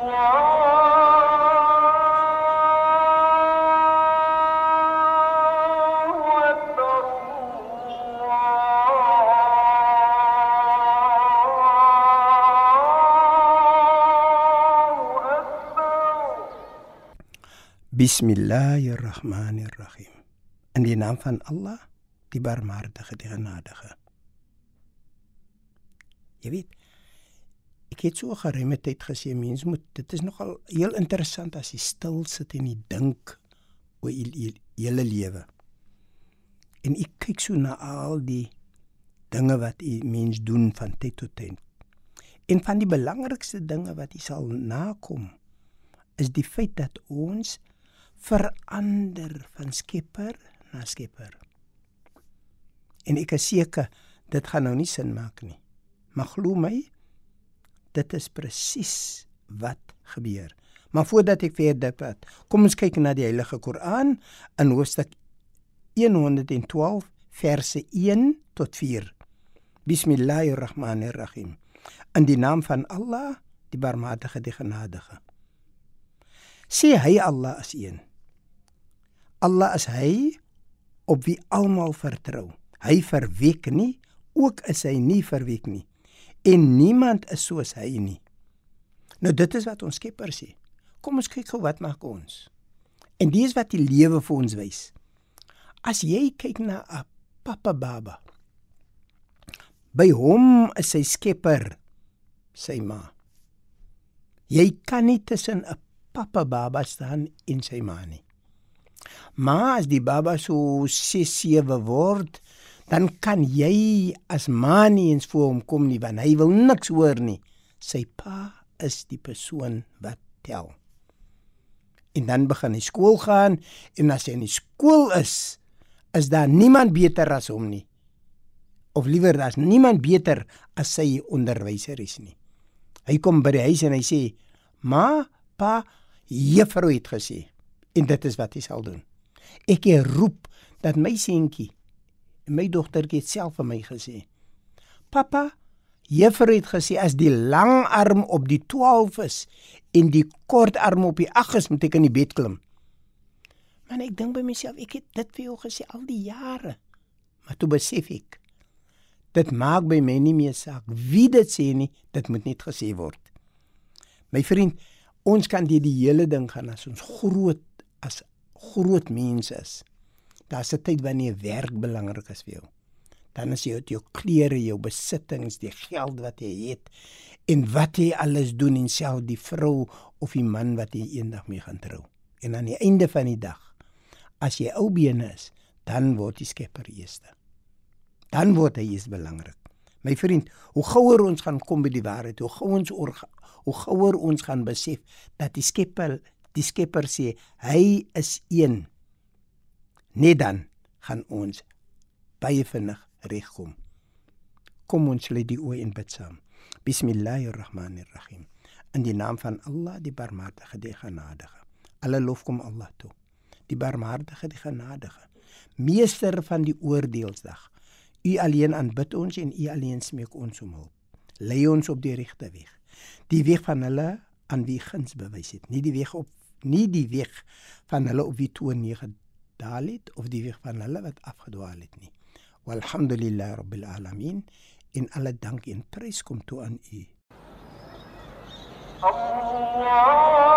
بسم الله الرحمن الرحيم اندي نام فان الله تبار مار دخ دي غنا دخ يبيت ek het so geruime tyd gesê mense moet dit is nogal heel interessant as jy stil sit en jy dink oor jou hele lewe. En ek kyk so na al die dinge wat jy mens doen van tyd tot tyd. En van die belangrikste dinge wat jy sal nakom is die feit dat ons verander van skepper na skepper. En ek is seker dit gaan nou nie sin maak nie. Maar glo my, dit is presies wat gebeur. Maar voordat ek verder praat, kom ons kyk na die Heilige Koran in hoofstuk 112 verse 1 tot 4. Bismillahirrahmanirrahim. In die naam van Allah, die Barmhartige, die Genadige. Sê hy Allah is een. Allah is hy op wie almal vertrou. Hy verweek nie, ook is hy nie verweek nie. En niemand is soos hy nie. Nou dit is wat ons Skepper sê. Kom ons kyk gou wat maak ons. En dis wat die lewe vir ons wys. As jy kyk na 'n pappa baba. By hom is sy Skepper sy ma. Jy kan nie tussen 'n pappa baba staan en sy ma nie. Maar as die baba so 6-7 word, dan kan jy as ma nie eens voor hom kom nie want hy wil niks hoor nie. Sy pa is die persoon wat tel. En dan begin hy skool gaan en as hy in die skool is, is daar niemand beter as hom nie. Of liewer daar's niemand beter as sy onderwyser is nie. Hy kom by die huis en hy sê: "Ma, pa, juffrou het gesê." En dit is wat hy sal doen. Ek roep dat my seentjie en my dogtertjie het self vir my gesê. Pappa, juffrou het gesê as die lang arm op die 12 is en die kort arm op die 8 is, moet ek in die bed klim. Maar ek dink by myself, ek het dit vir jou gesê al die jare. Maar toe besef ek dit maak by my nie meer saak wie dit sê nie, dit moet net gesê word. My vriend, ons kan dit die hele ding gaan as ons groot as groot mense is. Daar's 'n tyd wanneer werk belangrik is vir jou. Dan is jy jou klere, jou besittings, die geld wat jy het en wat jy alles doen en self die vrou of die man wat jy eendag mee gaan trou. En aan die einde van die dag, as jy ou bene is, dan word die Skepper eerste. Dan word hy is belangrik. My vriend, hoe gouer ons gaan kom by die waarheid, hoe gouer ons orga, hoe gouer ons gaan besef dat die Skepper die Skepper sê hy is een. Net dan gaan ons baie vinnig regkom. Kom ons lê die oë in bid saam. Bismillahirrahmanirrahim. In die naam van Allah, die Barmhartige, die Genadige. Alle lof kom Allah toe. Die Barmhartige, die Genadige. Meester van die oordeelsdag. U alleen aanbid ons en u alleen smeek ons om hulp. Lei ons op die regte weg. Die weg van hulle aan wie guns bewys het, nie die weg op nie die weg van hulle op wie toe gedaal het of die weg van hulle wat afgedwaal het nie. Walhamdulillah rabbil alamin in alle dank en prys kom toe aan u. Allah